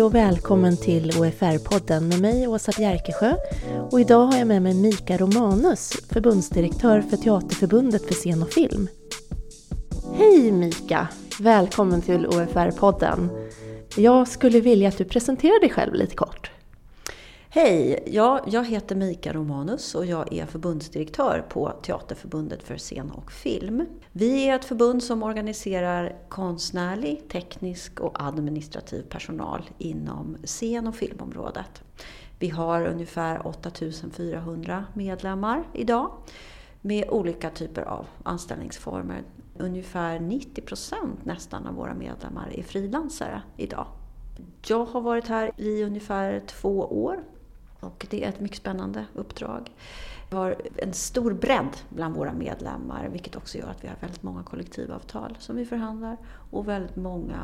Hej och välkommen till OFR-podden med mig Åsa Bjerkesjö. Och idag har jag med mig Mika Romanus, förbundsdirektör för Teaterförbundet för scen och film. Hej Mika! Välkommen till OFR-podden. Jag skulle vilja att du presenterar dig själv lite kort. Hej! Ja, jag heter Mika Romanus och jag är förbundsdirektör på Teaterförbundet för scen och film. Vi är ett förbund som organiserar konstnärlig, teknisk och administrativ personal inom scen och filmområdet. Vi har ungefär 8400 medlemmar idag med olika typer av anställningsformer. Ungefär 90 procent nästan av våra medlemmar är frilansare idag. Jag har varit här i ungefär två år och det är ett mycket spännande uppdrag. Vi har en stor bredd bland våra medlemmar vilket också gör att vi har väldigt många kollektivavtal som vi förhandlar och väldigt många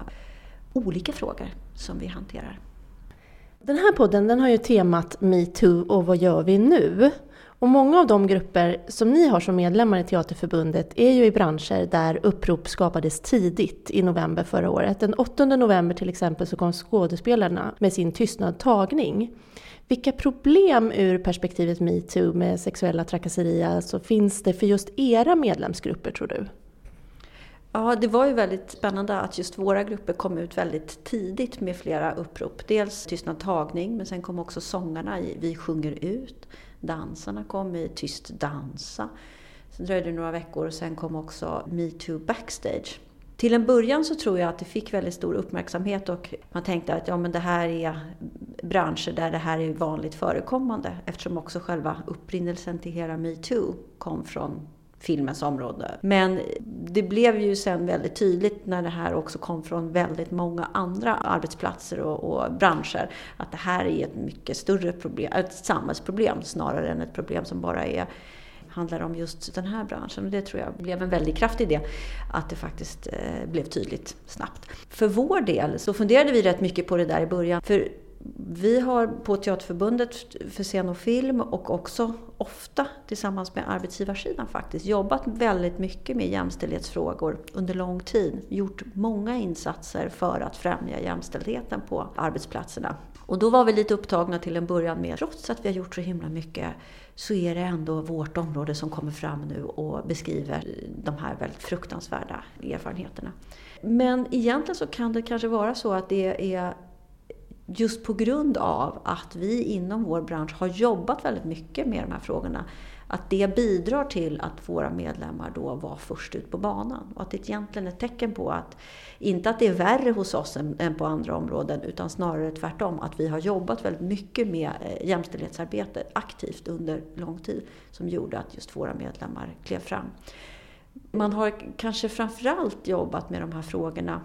olika frågor som vi hanterar. Den här podden den har ju temat metoo och vad gör vi nu? Och många av de grupper som ni har som medlemmar i Teaterförbundet är ju i branscher där upprop skapades tidigt i november förra året. Den 8 november till exempel så kom skådespelarna med sin tystnadtagning. Vilka problem ur perspektivet metoo med sexuella trakasserier alltså finns det för just era medlemsgrupper tror du? Ja, det var ju väldigt spännande att just våra grupper kom ut väldigt tidigt med flera upprop. Dels Tystnad tagning, men sen kom också sångarna i Vi sjunger ut. Dansarna kom i Tyst dansa. Sen dröjde det några veckor och sen kom också metoo backstage. Till en början så tror jag att det fick väldigt stor uppmärksamhet och man tänkte att ja, men det här är branscher där det här är vanligt förekommande eftersom också själva upprinnelsen till hela metoo kom från filmens område. Men det blev ju sen väldigt tydligt när det här också kom från väldigt många andra arbetsplatser och, och branscher att det här är ett mycket större problem, ett samhällsproblem snarare än ett problem som bara är handlar om just den här branschen. Och det tror jag blev en väldigt kraftig idé, att det faktiskt eh, blev tydligt snabbt. För vår del så funderade vi rätt mycket på det där i början. För vi har på Teaterförbundet för scen och film och också ofta tillsammans med arbetsgivarsidan faktiskt jobbat väldigt mycket med jämställdhetsfrågor under lång tid. Gjort många insatser för att främja jämställdheten på arbetsplatserna. Och då var vi lite upptagna till en början med, trots att vi har gjort så himla mycket, så är det ändå vårt område som kommer fram nu och beskriver de här väldigt fruktansvärda erfarenheterna. Men egentligen så kan det kanske vara så att det är just på grund av att vi inom vår bransch har jobbat väldigt mycket med de här frågorna, att det bidrar till att våra medlemmar då var först ut på banan. Och att det egentligen är ett tecken på att, inte att det är värre hos oss än, än på andra områden, utan snarare tvärtom, att vi har jobbat väldigt mycket med eh, jämställdhetsarbete aktivt under lång tid, som gjorde att just våra medlemmar klev fram. Man har kanske framförallt jobbat med de här frågorna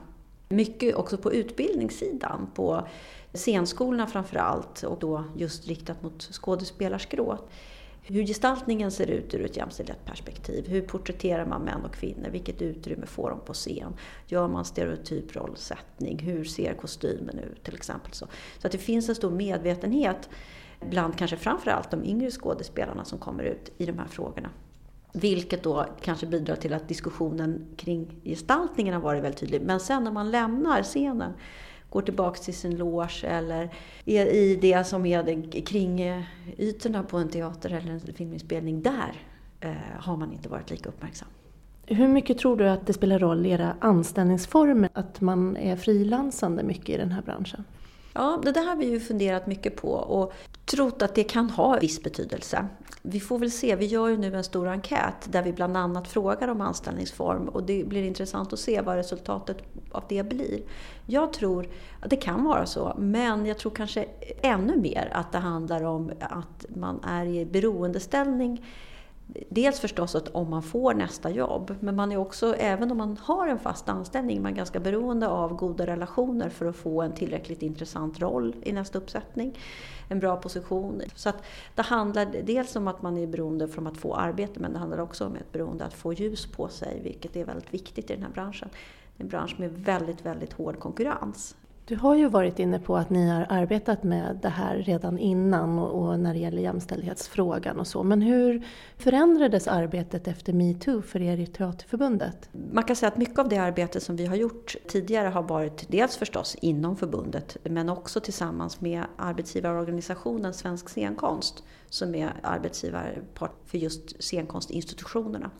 mycket också på utbildningssidan, på scenskolorna framför allt och då just riktat mot skådespelarskrået. Hur gestaltningen ser ut ur ett jämställdhetsperspektiv. Hur porträtterar man män och kvinnor? Vilket utrymme får de på scen? Gör man stereotyp rollsättning? Hur ser kostymen ut till exempel? Så, så att det finns en stor medvetenhet bland kanske framförallt de yngre skådespelarna som kommer ut i de här frågorna. Vilket då kanske bidrar till att diskussionen kring gestaltningen har varit väldigt tydlig. Men sen när man lämnar scenen går tillbaka till sin loge eller är i det som är kring eh, ytorna på en teater eller en filminspelning. Där eh, har man inte varit lika uppmärksam. Hur mycket tror du att det spelar roll i era anställningsformer att man är frilansande mycket i den här branschen? Ja, det där har vi ju funderat mycket på och trott att det kan ha viss betydelse. Vi får väl se, vi gör ju nu en stor enkät där vi bland annat frågar om anställningsform och det blir intressant att se vad resultatet av det blir. Jag tror att det kan vara så, men jag tror kanske ännu mer att det handlar om att man är i beroendeställning Dels förstås att om man får nästa jobb, men man är också, även om man har en fast anställning, man är ganska beroende av goda relationer för att få en tillräckligt intressant roll i nästa uppsättning. En bra position. Så att det handlar dels om att man är beroende från att få arbete, men det handlar också om ett beroende att få ljus på sig, vilket är väldigt viktigt i den här branschen. Det är en bransch med väldigt, väldigt hård konkurrens. Du har ju varit inne på att ni har arbetat med det här redan innan och, och när det gäller jämställdhetsfrågan och så. Men hur förändrades arbetet efter metoo för er i Teaterförbundet? Man kan säga att mycket av det arbete som vi har gjort tidigare har varit dels förstås inom förbundet men också tillsammans med arbetsgivarorganisationen Svensk scenkonst som är arbetsgivarpart för just scenkonstinstitutionerna.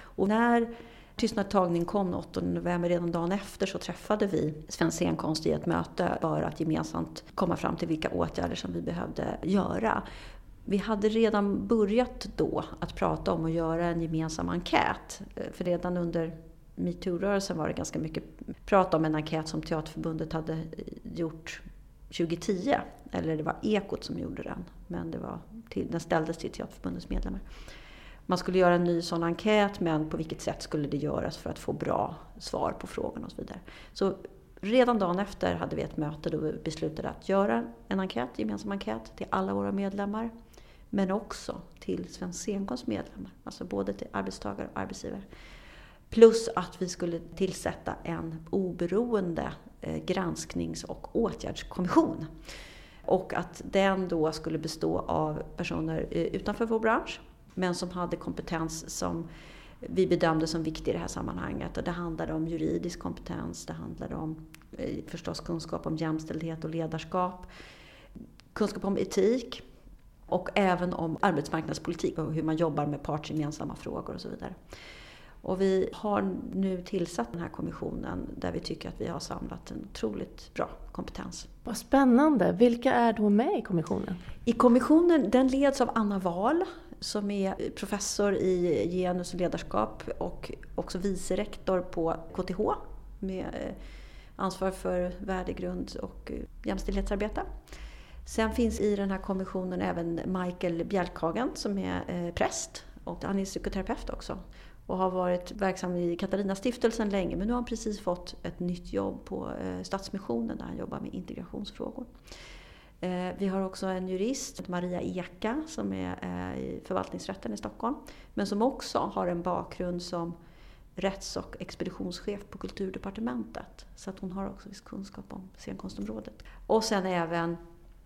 Och när Tystnadtagning kom 8 november, redan dagen efter så träffade vi Svensk scenkonst i ett möte för att gemensamt komma fram till vilka åtgärder som vi behövde göra. Vi hade redan börjat då att prata om att göra en gemensam enkät. För redan under metoo-rörelsen var det ganska mycket prat om en enkät som Teaterförbundet hade gjort 2010. Eller det var Ekot som gjorde den, men det var till, den ställdes till Teaterförbundets medlemmar. Man skulle göra en ny sån enkät, men på vilket sätt skulle det göras för att få bra svar på frågorna och så vidare. Så redan dagen efter hade vi ett möte då vi beslutade att göra en enkät, gemensam enkät till alla våra medlemmar. Men också till Svensk Scenkonsts medlemmar, alltså både till arbetstagare och arbetsgivare. Plus att vi skulle tillsätta en oberoende eh, gransknings och åtgärdskommission. Och att den då skulle bestå av personer eh, utanför vår bransch men som hade kompetens som vi bedömde som viktig i det här sammanhanget. Och det handlade om juridisk kompetens, det handlade om eh, förstås kunskap om jämställdhet och ledarskap, kunskap om etik och även om arbetsmarknadspolitik och hur man jobbar med partsgemensamma frågor och så vidare. Och vi har nu tillsatt den här kommissionen där vi tycker att vi har samlat en otroligt bra kompetens. Vad spännande! Vilka är då med i kommissionen? I kommissionen, den leds av Anna Wahl som är professor i genus och ledarskap och också vice rektor på KTH med eh, ansvar för värdegrund och eh, jämställdhetsarbete. Sen finns i den här kommissionen även Michael Bjälkhagen som är eh, präst och han är psykoterapeut också och har varit verksam i Katarina-stiftelsen länge men nu har han precis fått ett nytt jobb på Stadsmissionen där han jobbar med integrationsfrågor. Eh, vi har också en jurist, Maria Eka, som är eh, i förvaltningsrätten i Stockholm. Men som också har en bakgrund som rätts och expeditionschef på Kulturdepartementet. Så att hon har också viss kunskap om scenkonstområdet. Och sen även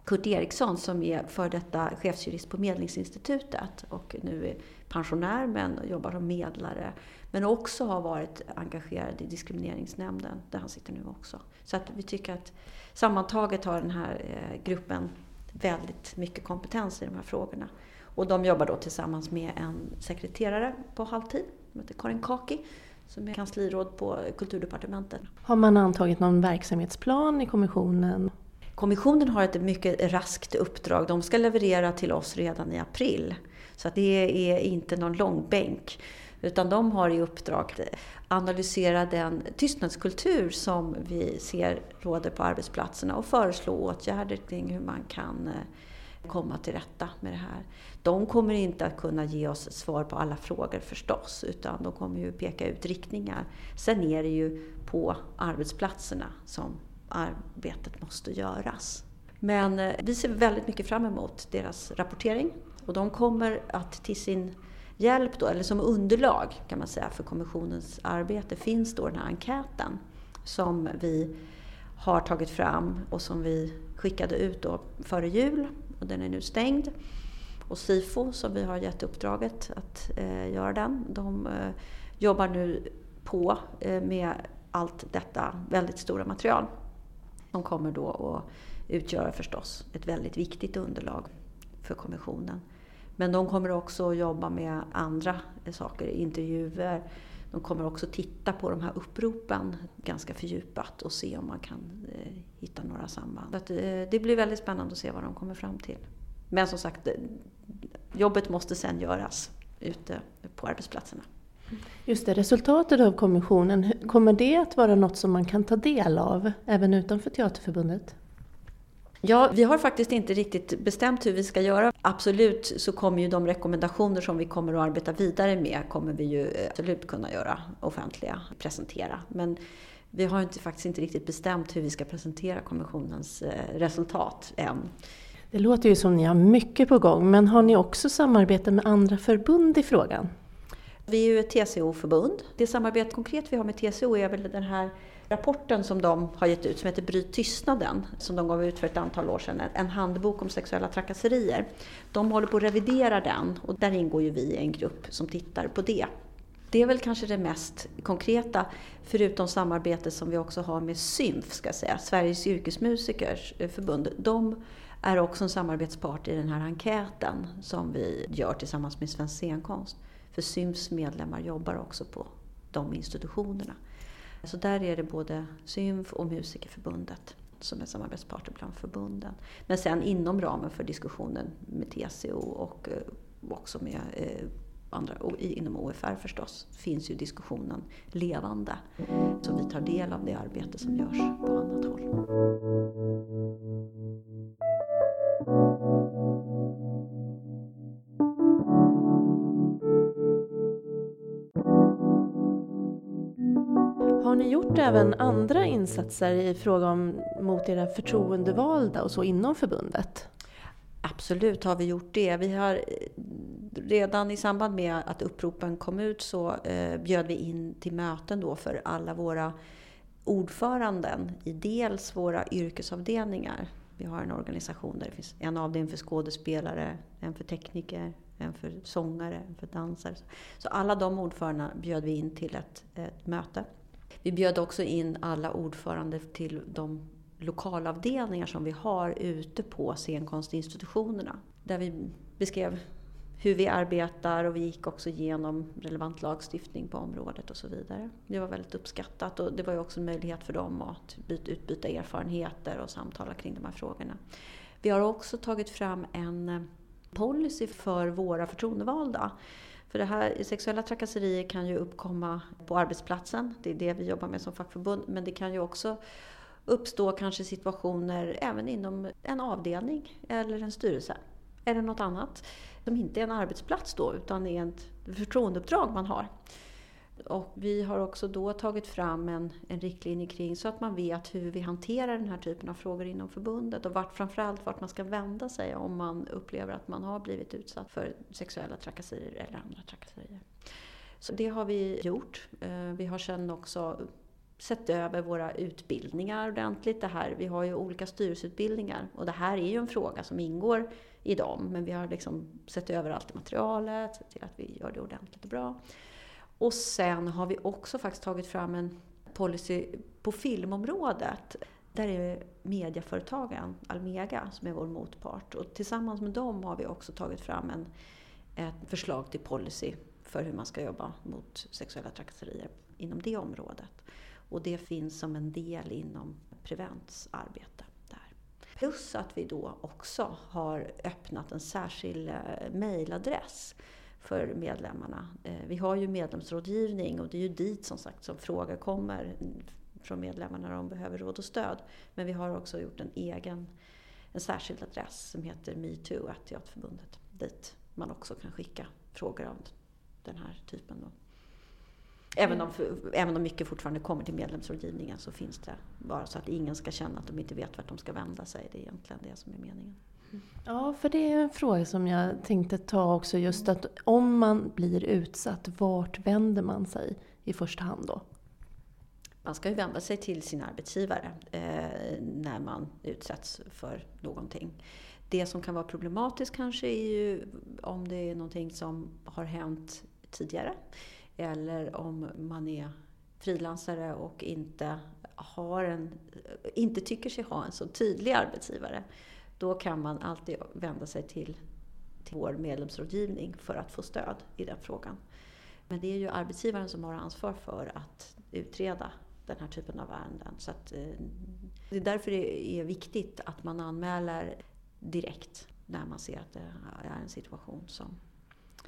Kurt Eriksson som är för detta chefsjurist på Medlingsinstitutet och nu är pensionär men jobbar som medlare. Men också har varit engagerad i diskrimineringsnämnden där han sitter nu också. Så att vi tycker att sammantaget har den här eh, gruppen väldigt mycket kompetens i de här frågorna. Och de jobbar då tillsammans med en sekreterare på halvtid, som heter Karin Kaki, som är kansliråd på Kulturdepartementet. Har man antagit någon verksamhetsplan i kommissionen? Kommissionen har ett mycket raskt uppdrag. De ska leverera till oss redan i april. Så det är inte någon långbänk. Utan de har i uppdrag att analysera den tystnadskultur som vi ser råder på arbetsplatserna och föreslå åtgärder kring hur man kan eh, komma till rätta med det här. De kommer inte att kunna ge oss svar på alla frågor förstås, utan de kommer ju peka ut riktningar. Sen är det ju på arbetsplatserna som arbetet måste göras. Men eh, vi ser väldigt mycket fram emot deras rapportering och de kommer att till sin hjälp då, eller som underlag kan man säga för kommissionens arbete finns då den här enkäten som vi har tagit fram och som vi skickade ut då före jul och den är nu stängd. Och SIFO som vi har gett uppdraget att eh, göra den, de eh, jobbar nu på eh, med allt detta väldigt stora material. De kommer då att utgöra förstås ett väldigt viktigt underlag för kommissionen. Men de kommer också att jobba med andra saker, intervjuer. De kommer också titta på de här uppropen ganska fördjupat och se om man kan eh, hitta några samband. Att, eh, det blir väldigt spännande att se vad de kommer fram till. Men som sagt, eh, jobbet måste sen göras ute på arbetsplatserna. Just det, resultatet av kommissionen, kommer det att vara något som man kan ta del av även utanför Teaterförbundet? Ja, vi har faktiskt inte riktigt bestämt hur vi ska göra. Absolut så kommer ju de rekommendationer som vi kommer att arbeta vidare med kommer vi ju eh, absolut kunna göra offentliga, presentera. Men vi har inte, faktiskt inte riktigt bestämt hur vi ska presentera kommissionens eh, resultat än. Det låter ju som ni har mycket på gång, men har ni också samarbete med andra förbund i frågan? Vi är ju ett TCO-förbund. Det samarbete konkret vi har med TCO är väl den här Rapporten som de har gett ut som heter Bryt tystnaden, som de gav ut för ett antal år sedan, en handbok om sexuella trakasserier. De håller på att revidera den och där ingår ju vi i en grupp som tittar på det. Det är väl kanske det mest konkreta, förutom samarbete som vi också har med SYMF, ska säga, Sveriges yrkesmusikers förbund. De är också en samarbetspart i den här enkäten som vi gör tillsammans med Svensk scenkonst. För SYMFs medlemmar jobbar också på de institutionerna. Så där är det både SYMF och Musikerförbundet som är samarbetspartner bland förbunden. Men sen inom ramen för diskussionen med TCO och eh, också med eh, andra, inom OFR förstås, finns ju diskussionen levande. Så vi tar del av det arbete som görs på annat håll. Även andra insatser i fråga om mot era förtroendevalda och så inom förbundet? Absolut har vi gjort det. Vi har eh, redan i samband med att uppropen kom ut så eh, bjöd vi in till möten då för alla våra ordföranden i dels våra yrkesavdelningar. Vi har en organisation där det finns en avdelning för skådespelare, en för tekniker, en för sångare, en för dansare. Så alla de ordförandena bjöd vi in till ett, ett möte. Vi bjöd också in alla ordförande till de lokalavdelningar som vi har ute på scenkonstinstitutionerna. Där vi beskrev hur vi arbetar och vi gick också igenom relevant lagstiftning på området och så vidare. Det var väldigt uppskattat och det var ju också en möjlighet för dem att utbyta erfarenheter och samtala kring de här frågorna. Vi har också tagit fram en policy för våra förtroendevalda. För det här, sexuella trakasserier kan ju uppkomma på arbetsplatsen, det är det vi jobbar med som fackförbund, men det kan ju också uppstå kanske situationer även inom en avdelning eller en styrelse eller något annat som inte är en arbetsplats då utan är ett förtroendeuppdrag man har. Och vi har också då tagit fram en, en riktlinje kring så att man vet hur vi hanterar den här typen av frågor inom förbundet och vart, framförallt vart man ska vända sig om man upplever att man har blivit utsatt för sexuella trakasserier eller andra trakasserier. Så det har vi gjort. Eh, vi har sedan också sett över våra utbildningar ordentligt. Det här, vi har ju olika styrelseutbildningar och det här är ju en fråga som ingår i dem. Men vi har liksom sett över allt materialet, sett till att vi gör det ordentligt och bra. Och sen har vi också faktiskt tagit fram en policy på filmområdet. Där är det medieföretagen Almega som är vår motpart. Och tillsammans med dem har vi också tagit fram en, ett förslag till policy för hur man ska jobba mot sexuella trakasserier inom det området. Och det finns som en del inom Prevents arbete. Där. Plus att vi då också har öppnat en särskild eh, mejladress för medlemmarna. Eh, vi har ju medlemsrådgivning och det är ju dit som sagt som frågor kommer från medlemmarna när de behöver råd och stöd. Men vi har också gjort en egen, en särskild adress som heter metoo, Teaterförbundet, dit man också kan skicka frågor av den här typen. Då. Även om, även om mycket fortfarande kommer till medlemsrådgivningen så finns det bara så att ingen ska känna att de inte vet vart de ska vända sig. Det är egentligen det som är meningen. Ja, för det är en fråga som jag tänkte ta också. Just att om man blir utsatt, vart vänder man sig i första hand då? Man ska ju vända sig till sin arbetsgivare eh, när man utsätts för någonting. Det som kan vara problematiskt kanske är ju om det är någonting som har hänt tidigare. Eller om man är frilansare och inte, har en, inte tycker sig ha en så tydlig arbetsgivare. Då kan man alltid vända sig till, till vår medlemsrådgivning för att få stöd i den frågan. Men det är ju arbetsgivaren som har ansvar för att utreda den här typen av ärenden. Så att, eh, det är därför det är viktigt att man anmäler direkt när man ser att det är en situation som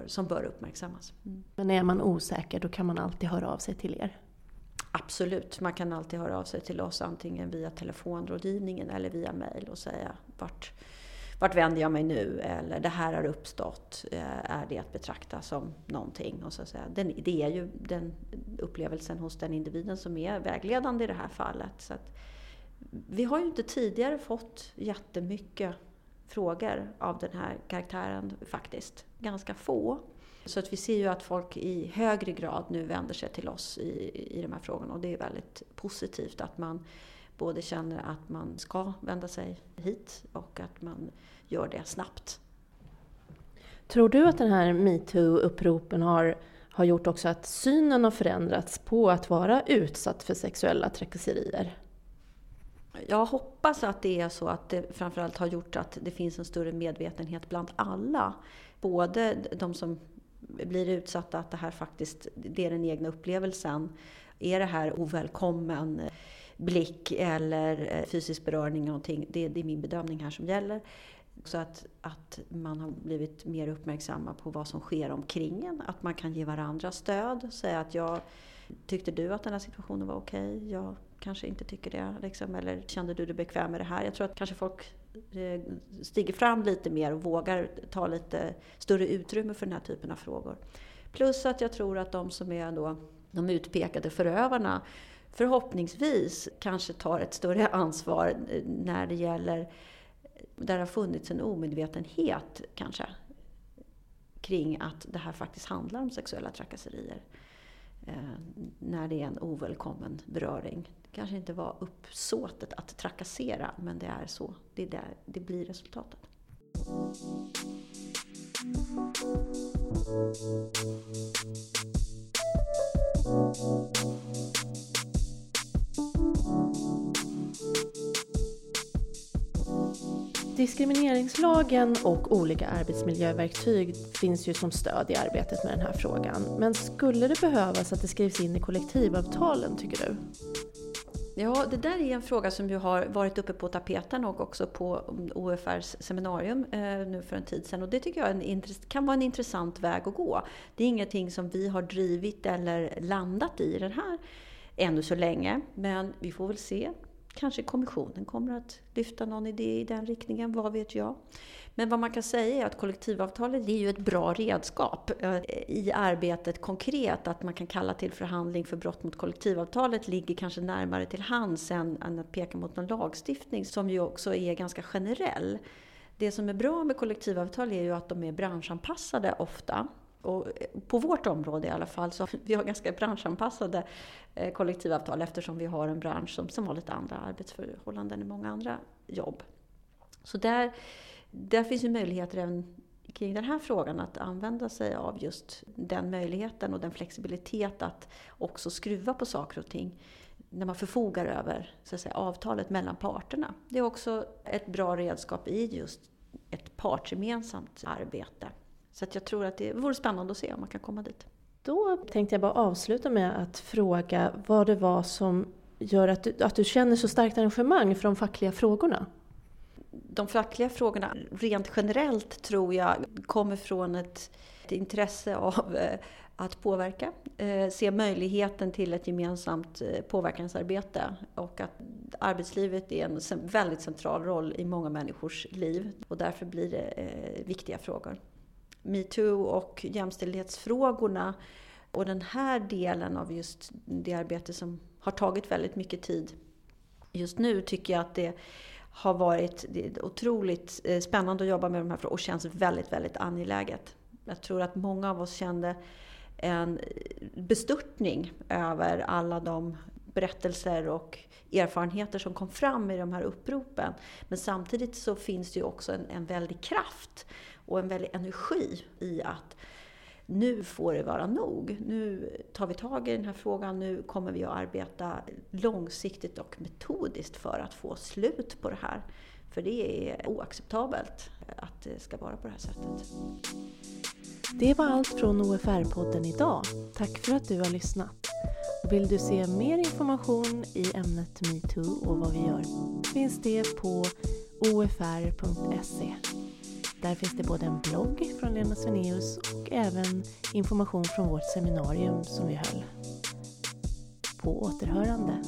som bör uppmärksammas. Mm. Men är man osäker då kan man alltid höra av sig till er? Absolut, man kan alltid höra av sig till oss antingen via telefonrådgivningen eller via mail och säga vart, vart vänder jag mig nu? Eller det här har uppstått, eh, är det att betrakta som någonting? Och så att säga. Den, det är ju den upplevelsen hos den individen som är vägledande i det här fallet. Så att, vi har ju inte tidigare fått jättemycket frågor av den här karaktären faktiskt. Ganska få. Så att vi ser ju att folk i högre grad nu vänder sig till oss i, i de här frågorna och det är väldigt positivt att man både känner att man ska vända sig hit och att man gör det snabbt. Tror du att den här metoo-uppropen har, har gjort också att synen har förändrats på att vara utsatt för sexuella trakasserier? Jag hoppas att det är så att det framförallt har gjort att det finns en större medvetenhet bland alla. Både de som blir utsatta, att det här faktiskt det är den egna upplevelsen. Är det här ovälkommen blick eller eh, fysisk beröring någonting, det, det är min bedömning här som gäller. Så att, att man har blivit mer uppmärksamma på vad som sker omkring en. Att man kan ge varandra stöd. Säga att jag tyckte du att den här situationen var okej? Okay? Jag kanske inte tycker det. Liksom. Eller kände du dig bekväm med det här? Jag tror att kanske folk eh, stiger fram lite mer och vågar ta lite större utrymme för den här typen av frågor. Plus att jag tror att de som är då de utpekade förövarna förhoppningsvis kanske tar ett större ansvar när det gäller där det har funnits en omedvetenhet kanske kring att det här faktiskt handlar om sexuella trakasserier. Eh, när det är en ovälkommen beröring. Det kanske inte var uppsåtet att trakassera men det är så. Det, är där, det blir resultatet. Diskrimineringslagen och olika arbetsmiljöverktyg finns ju som stöd i arbetet med den här frågan. Men skulle det behövas att det skrivs in i kollektivavtalen tycker du? Ja, det där är en fråga som ju har varit uppe på tapeten och också på OFRs seminarium eh, nu för en tid sedan. Och det tycker jag en, kan vara en intressant väg att gå. Det är ingenting som vi har drivit eller landat i den här ännu så länge. Men vi får väl se Kanske kommissionen kommer att lyfta någon idé i den riktningen, vad vet jag. Men vad man kan säga är att kollektivavtalet är ju ett bra redskap eh, i arbetet konkret. Att man kan kalla till förhandling för brott mot kollektivavtalet ligger kanske närmare till hands än att peka mot någon lagstiftning som ju också är ganska generell. Det som är bra med kollektivavtal är ju att de är branschanpassade ofta. Och eh, på vårt område i alla fall så vi har ganska branschanpassade eh, kollektivavtal eftersom vi har en bransch som, som har lite andra arbetsförhållanden än många andra jobb. Så där, där finns ju möjligheter även kring den här frågan att använda sig av just den möjligheten och den flexibilitet att också skruva på saker och ting när man förfogar över så att säga, avtalet mellan parterna. Det är också ett bra redskap i just ett partsgemensamt arbete. Så att jag tror att det vore spännande att se om man kan komma dit. Då tänkte jag bara avsluta med att fråga vad det var som gör att du, att du känner så starkt engagemang för de fackliga frågorna? De fackliga frågorna rent generellt tror jag kommer från ett, ett intresse av eh, att påverka, eh, se möjligheten till ett gemensamt eh, påverkansarbete och att arbetslivet är en väldigt central roll i många människors liv och därför blir det viktiga frågor metoo och jämställdhetsfrågorna och den här delen av just det arbete som har tagit väldigt mycket tid just nu tycker jag att det har varit otroligt eh, spännande att jobba med de här frågorna och känns väldigt, väldigt angeläget. Jag tror att många av oss kände en bestörtning över alla de berättelser och erfarenheter som kom fram i de här uppropen. Men samtidigt så finns det ju också en, en väldig kraft och en väldig energi i att nu får det vara nog. Nu tar vi tag i den här frågan. Nu kommer vi att arbeta långsiktigt och metodiskt för att få slut på det här. För det är oacceptabelt att det ska vara på det här sättet. Det var allt från OFR-podden idag. Tack för att du har lyssnat. Vill du se mer information i ämnet metoo och vad vi gör finns det på ofr.se. Där finns det både en blogg från Lena Svenaeus och även information från vårt seminarium som vi höll. På återhörande.